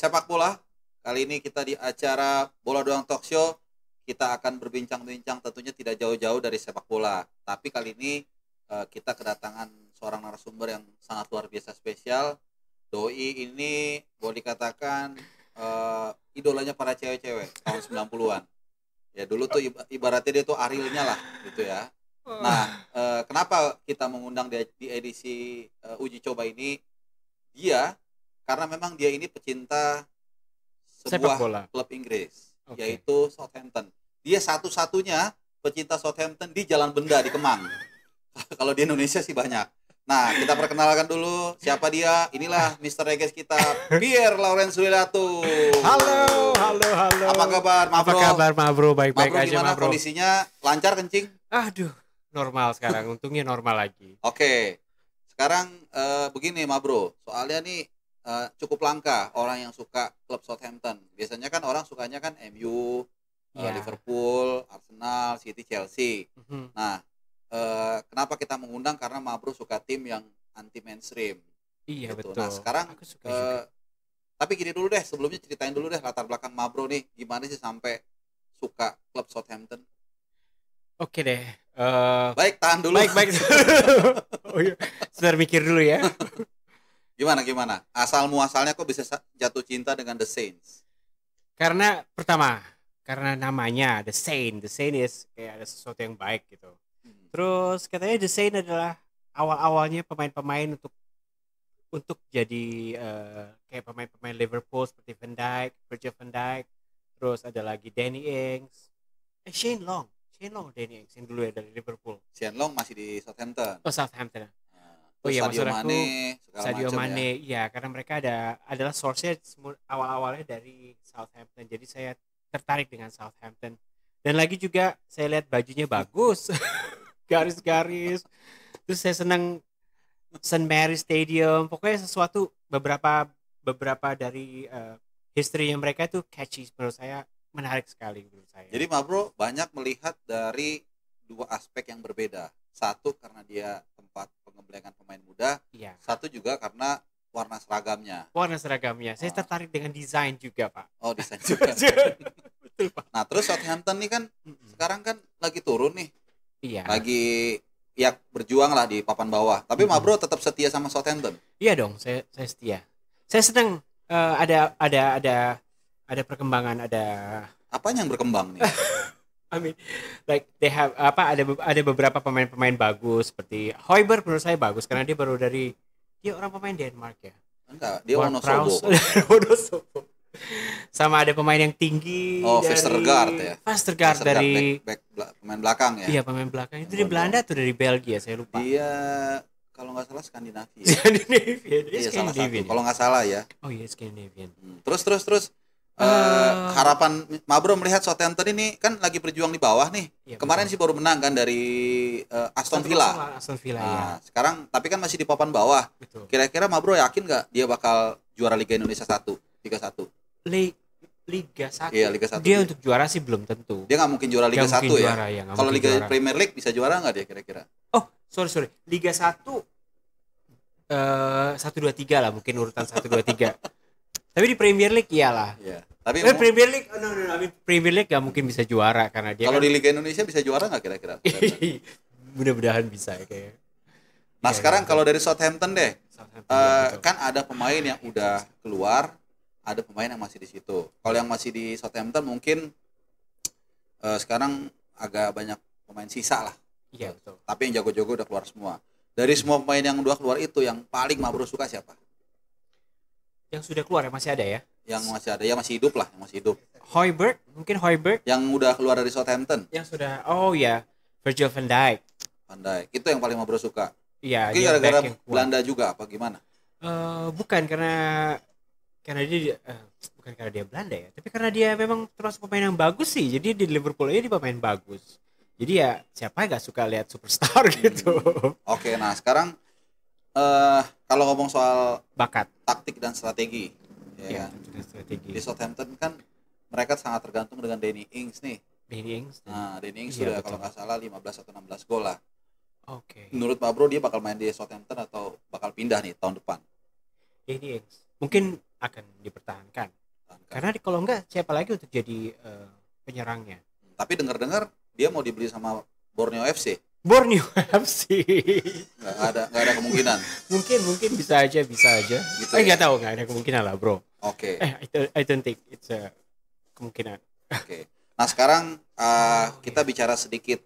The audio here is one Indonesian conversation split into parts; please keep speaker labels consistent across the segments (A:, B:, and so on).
A: sepak bola. Kali ini kita di acara Bola Doang Talk Show kita akan berbincang-bincang tentunya tidak jauh-jauh dari sepak bola. Tapi kali ini eh, kita kedatangan seorang narasumber yang sangat luar biasa spesial. Doi ini boleh dikatakan eh, idolanya para cewek-cewek tahun 90-an. Ya dulu tuh iba- ibaratnya dia tuh Arielnya lah gitu ya. Nah, eh, kenapa kita mengundang di, di edisi eh, uji coba ini dia karena memang dia ini pecinta
B: sepak
A: sebuah
B: bola.
A: klub Inggris
B: Oke.
A: yaitu Southampton. Dia satu-satunya pecinta Southampton di Jalan Benda di Kemang. Kalau di Indonesia sih banyak. Nah, kita perkenalkan dulu siapa dia. Inilah Mr. Reges kita, Pierre Lawrence Wilatu.
B: Halo, halo, halo.
A: Apa kabar, Ma
B: Apa kabar, Ma Bro? Baik-baik
A: Ma Bro,
B: aja,
A: gimana
B: Ma Bro.
A: kondisinya? Lancar kencing?
B: Aduh, normal sekarang. Untungnya normal lagi.
A: Oke, sekarang eh, begini Ma Bro, soalnya nih eh, cukup langka orang yang suka klub Southampton. Biasanya kan orang sukanya kan MU, eh,
B: Iya.
A: Liverpool, Arsenal, City, Chelsea.
B: Mhm.
A: Nah, eh, kenapa kita mengundang? Karena Ma Bro suka tim yang anti mainstream.
B: Iya,
A: Gitu.
B: betul.
A: Nah, sekarang,
B: aku suka juga.
A: Eh, tapi gini dulu deh, sebelumnya ceritain dulu deh latar belakang Ma Bro nih, gimana sih sampai suka klub Southampton?
B: Oke deh. Eh,
A: Baik, tahan dulu.
B: baik, baik. oh iya, sebentar mikir dulu ya.
A: Gimana gimana? Asal muasalnya kok bisa sa- jatuh cinta dengan The Saints?
B: Karena pertama, karena namanya The Saint. The Saint is kayak ada sesuatu yang baik gitu.
A: Hmm.
B: Terus katanya The Saint adalah awal-awalnya pemain-pemain untuk untuk jadi eh, kayak pemain-pemain Liverpool seperti Van Dijk, Virgil van Dijk, terus ada lagi Danny Ings, eh Shane Long, Shane Long, Danny Ings yang dulu ya dari Liverpool,
A: Sian Long masih di Southampton.
B: oh Southampton, Oh iya,
A: Sadio
B: maksud aku, Sadio Mane,
A: ya.
B: ya karena mereka ada adalah source-nya semu- awal-awalnya dari Southampton, jadi saya tertarik dengan Southampton. Dan lagi juga saya lihat bajunya bagus, garis-garis. Terus saya senang St. Mary Stadium, pokoknya sesuatu beberapa beberapa dari eh, history mereka itu catchy menurut saya menarik sekali menurut saya.
A: Jadi Mabro banyak melihat dari dua aspek yang berbeda. Satu karena dia tempat pengembelengan pemain muda,
B: iya.
A: satu juga karena warna seragamnya.
B: Warna seragamnya, saya
A: Oh.
B: tertarik dengan desain juga pak.
A: Oh, desain juga.
B: Betul pak.
A: nah, terus Southampton nih kan sekarang kan lagi turun nih,
B: Iya.
A: lagi ya berjuang lah di papan bawah. Tapi
B: Mm-mm.
A: Mabro tetap setia sama Southampton.
B: Iya dong, saya saya setia. Saya senang eh, ada ada ada ada perkembangan, ada
A: Apanya yang berkembang nih?
B: I mean like they have apa ada ada beberapa pemain-pemain bagus seperti Hoiberg menurut saya bagus karena dia baru dari dia orang pemain Denmark ya.
A: Enggak, dia Wonosobo.
B: Sama ada pemain yang tinggi
A: Oh,
B: dari
A: Vestergaard ya?
B: Vestergaard
A: Vestergaard,
B: dari
A: back, back pemain belakang ya.
B: iya pemain belakang itu dari. Belanda atau dari Belgia saya lupa.
A: Dia kalau nggak salah Skandinavia.
B: Scandinavian. Dia
A: iya salah satu. Kalau nggak salah ya.
B: Oh iya Scandinavian.
A: Hmm. Terus terus terus Eh. harapan Mabro melihat Southampton ini kan lagi berjuang di bawah nih.
B: Iya,
A: Kemarin
B: betul.
A: sih baru menang kan dari eh, Aston Villa.
B: Aston Villa
A: Nah,
B: ya.
A: sekarang tapi kan masih di papan bawah. Kira-kira Mabro yakin nggak dia bakal juara Liga Indonesia 1, Liga 1?
B: Li- Liga 1.
A: Iya, Liga 1.
B: Dia untuk juara sih belum tentu.
A: Dia nggak mungkin juara Liga
B: Nggak
A: 1
B: mungkin
A: ya.
B: juara, ya,
A: Kalau Liga
B: juara.
A: Premier League bisa juara nggak dia kira-kira?
B: Oh, sorry sorry. Liga 1 eh 1 2 3 lah mungkin urutan 1 2 3. Tapi di Premier League iyalah.
A: Iya. Tapi
B: Eh, Premier League oh, no, no, no. I mean, Premier League gak mungkin bisa juara karena dia
A: kalau
B: kan
A: di Liga Indonesia bisa juara nggak kira-kira?
B: mudah-mudahan bisa ya kayak.
A: Nah
B: Iya,
A: sekarang
B: iya,
A: kalau dari Southampton deh,
B: Southampton, betul.
A: kan ada pemain yang udah keluar, ada pemain yang masih di situ. Kalau yang masih di Southampton mungkin eh, sekarang agak banyak pemain sisa lah.
B: Iya betul.
A: Tapi yang jago-jago udah keluar semua. Dari semua pemain yang udah keluar itu yang paling Mabro suka siapa?
B: Yang sudah keluar ya masih ada ya.
A: Yang masih ada, ya masih hidup lah, yang masih hidup.
B: Hoiberg, mungkin Hoiberg
A: Yang udah keluar dari Southampton,
B: yang sudah oh ya, Virgil van Dijk.
A: Van Dijk. Itu yang paling Mabro suka.
B: Iya,
A: Mungkin gara-gara. Belanda juga apa gimana?
B: Eh, bukan karena karena dia eh, bukan karena dia Belanda ya, tapi karena dia memang termasuk pemain yang bagus sih. Jadi di Liverpool ini dia pemain bagus. Jadi ya siapa yang gak suka lihat superstar gitu.
A: Oke, nah sekarang eh kalau ngomong soal
B: Bakat.
A: taktik dan strategi, ya,
B: Ya, strategi.
A: di Southampton kan mereka sangat tergantung dengan Danny Ings nih.
B: Danny Ings.
A: Nah, Danny Ings
B: Iya,
A: sudah
B: betul.
A: kalau nggak salah 15 atau 16 gol lah.
B: Oke.
A: Menurut Pak Bro dia bakal main di Southampton atau bakal pindah nih tahun depan?
B: Danny Ings. Mungkin akan dipertahankan. Karena di- kalau enggak siapa lagi untuk jadi eh, penyerangnya?
A: Tapi dengar-dengar dia mau dibeli sama Borneo FC.
B: Borneo FC.
A: Nggak ada nggak ada kemungkinan.
B: mungkin mungkin bisa aja bisa aja.
A: Gitu
B: eh
A: ya?
B: nggak tahu nggak ada kemungkinan lah bro.
A: Oke.
B: Eh I don't, I don't think it's a kemungkinan.
A: Oke. Nah sekarang uh, kita bicara sedikit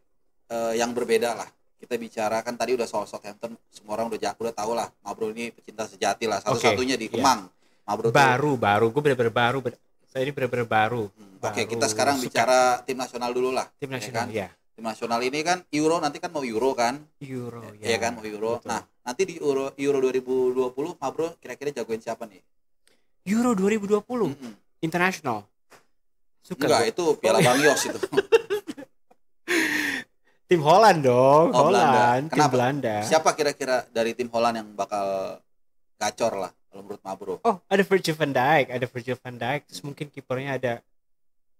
A: uh, yang berbeda lah. Kita bicara kan tadi udah soal Southampton, semua orang udah ja- udah tahu lah. Mabro ini pecinta sejati lah. Satu-satunya di
B: iya.
A: Kemang. Mabro tuh-
B: Baru baru gue bener-bener baru. saya ini bener-bener baru.
A: Hmm, Oke
B: baru
A: kita sekarang
B: suka
A: bicara tim nasional dulu lah.
B: tim
A: ya
B: nasional
A: kan?
B: ya.
A: Tim nasional ini kan Euro nanti kan mau Euro kan,
B: Euro
A: ya,
B: ya.
A: kan mau Euro.
B: betul.
A: Nah nanti di Euro Euro 2020 Mabro kira-kira jagoin siapa nih?
B: Euro 2020
A: Mm-mm.
B: internasional. Suka
A: Enggak itu Piala Bang Yos itu.
B: tim Holland dong,
A: Oh, Belanda.
B: Holland, tim
A: Kenapa?
B: Belanda.
A: siapa kira-kira dari tim Holland yang bakal gacor lah kalau menurut Mabro?
B: Oh, ada Virgil van Dijk, ada Virgil van Dijk, terus mungkin kipernya ada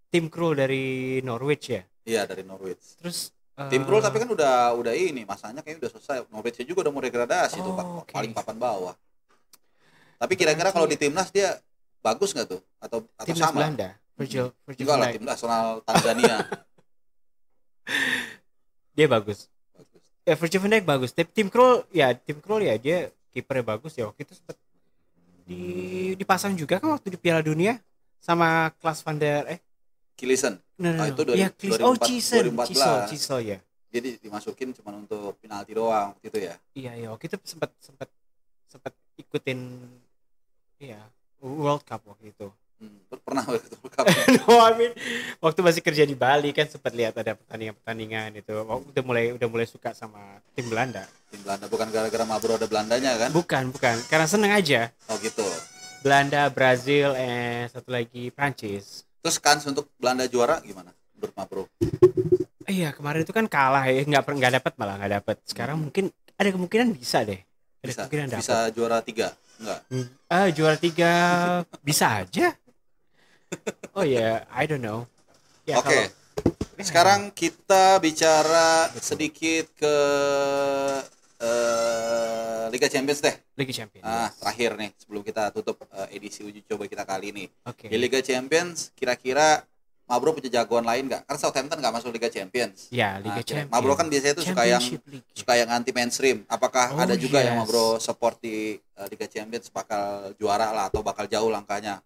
B: tim Krul dari Norwich ya.
A: Iya dari Norwich.
B: Terus
A: Tim
B: eh,
A: Krul tapi kan udah udah ini masanya kayaknya udah selesai. Norwich juga udah mau degradasi tuh
B: Oh,
A: Pak.
B: oke.
A: paling papan bawah. Tapi kira-kira kalau di timnas dia bagus nggak tuh atau atau
B: timnas
A: sama?
B: Belanda, Virgil Virgil
A: Enggak
B: van
A: lah
B: Dijk.
A: tim nasional Tanzania.
B: Dia bagus.
A: bagus.
B: Ya Virgil van Dijk bagus. Tim, tim Krul ya tim Krul ya dia kipernya bagus ya waktu itu sempat di dipasang juga kan waktu di Piala Dunia sama Klaas van der eh
A: Kilisen.
B: no, no,
A: Ah,
B: no.
A: itu dari
B: Klis- oh
A: 2004,
B: Cisen
A: 2014.
B: Cisol Cisol ya
A: Dia di- dimasukin cuma untuk penalti doang waktu itu ya.
B: iya iya waktu itu sempat sempat sempat ikutin iya World Cup waktu itu
A: Hmm, per- pernah waktu itu Cup.
B: no I mean waktu masih kerja di Bali kan sempat lihat ada pertandingan pertandingan itu Oh, udah mulai udah mulai suka sama tim Belanda
A: tim Belanda bukan gara-gara Mabro ada Belandanya kan?
B: bukan bukan karena seneng aja
A: Oh gitu.
B: Belanda Brazil eh satu lagi Prancis
A: Terus kans untuk Belanda juara gimana menurut Mabro?
B: Iya kemarin itu kan kalah ya nggak per- nggak dapat malah nggak dapat. Sekarang mungkin ada kemungkinan bisa deh. Ada
A: Bisa
B: kemungkinan dapat.
A: bisa juara tiga? Enggak.
B: Hmm, Ah juara tiga bisa aja. Oh ya I don't know. Ya,
A: Oke.
B: kalau-
A: Sekarang kita bicara sedikit ke eh, Liga Champions deh.
B: Liga Champions.
A: Ah, terakhir nih sebelum kita tutup eh, edisi uji coba kita kali ini.
B: Oke.
A: Di Liga Champions kira-kira Mabro punya jagoan lain nggak? Kan Southampton nggak masuk Liga Champions.
B: Ya Liga
A: Nah,
B: Champions.
A: Mabro kan biasanya tuh suka yang
B: League.
A: suka yang anti mainstream. Apakah
B: Oh,
A: ada juga yang
B: yes.
A: Mabro support di eh, Liga Champions bakal juara lah atau bakal jauh langkahnya?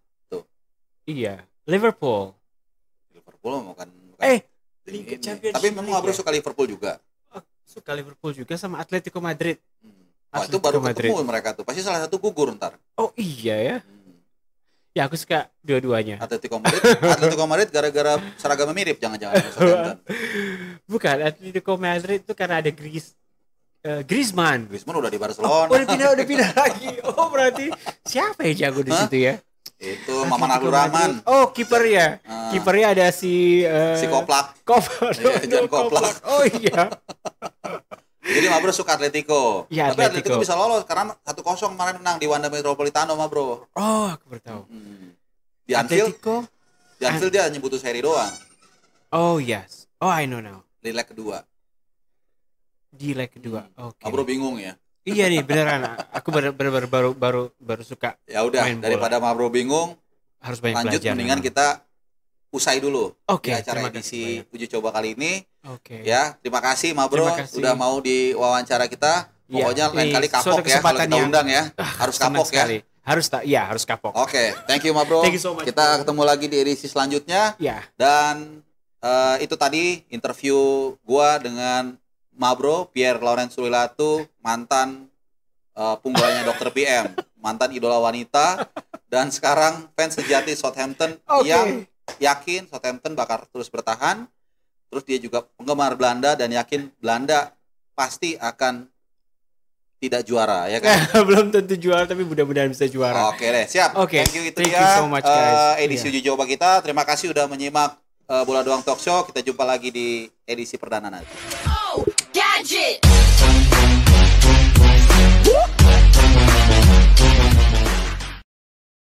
B: Iya. Liverpool.
A: Liverpool bukan bukan
B: Eh Liga
A: ini.
B: Championship
A: Tapi memang Mabro
B: ya?
A: suka Liverpool juga.
B: oh, suka Liverpool juga sama Atletico Madrid.
A: Hmm. Oh, itu
B: Atletico
A: baru
B: Madrid.
A: ketemu mereka tuh. Pasti salah satu gugur ntar.
B: Oh iya ya.
A: Hmm.
B: Ya aku suka dua-duanya.
A: Atletico Madrid, Atletico Madrid gara-gara seragamnya mirip jangan-jangan.
B: Bukan Atletico Madrid itu karena ada Gris eh, Griezmann.
A: Griezmann udah di
B: Oh,
A: Barcelona.
B: udah pindah, udah pindah lagi. Oh, berarti siapa yang jago di situ ya?
A: Itu Maman Abdul Rahman.
B: Oh, kipernya.
A: Ah,
B: Kipernya ada si eh,
A: si Koplak.
B: Koplak.
A: Iya, Jan Koplak.
B: Oh iya.
A: Jadi Mabro suka Atletico.
B: Iya,
A: Tapi Atletico.
B: Atletico.
A: bisa lolos karena 1-0 kemarin menang di Wanda Metropolitano Mabro.
B: Oh, aku baru tahu.
A: Hmm. Di Anfield,
B: Atletico.
A: di Anfield dia hanya butuh seri doang
B: Oh, yes. Oh, I know now.
A: di leg kedua.
B: Di leg kedua. Oke.
A: Mabro bingung ya.
B: Iya nih, beneran. Aku baru baru baru baru baru, baru suka
A: Ya udah,
B: bola.
A: daripada Mabro bingung,
B: harus banyak
A: lanjut
B: belajar.
A: mendingan
B: memang.
A: kita usai dulu
B: Oke,
A: di acara edisi
B: banyak.
A: uji coba kali ini.
B: Oke.
A: Ya, terima kasih Mabro
B: Terima kasih.
A: udah mau di wawancara kita.
B: Iya,
A: Pokoknya lain kali kapok ya kalau kita
B: yang-
A: undang ya.
B: Ah,
A: Harus kapok ya.
B: sekali. Harus tak? Iya, harus kapok.
A: Oke, thank you Mabro.
B: Thank you so much,
A: Kita
B: bro.
A: ketemu lagi di edisi selanjutnya
B: Ya.
A: dan eh, itu tadi interview gua dengan Mabro Pierre Laurent Surilatu, mantan eh, punggulnya Dr. PM, mantan idola wanita dan sekarang fans sejati Southampton
B: Oke.
A: yang yakin Southampton bakal terus bertahan. Terus dia juga penggemar Belanda dan yakin Belanda pasti akan tidak juara ya kan.
B: Belum tentu juara tapi mudah-mudahan bisa juara.
A: Oke deh, siap.
B: Oke,
A: Thank you itu
B: thank you so much, guys.
A: eh, edisi
B: Iya.
A: uji coba kita. Terima kasih udah menyimak eh, Bola Doang Talk Show. Kita jumpa lagi di edisi perdana nanti.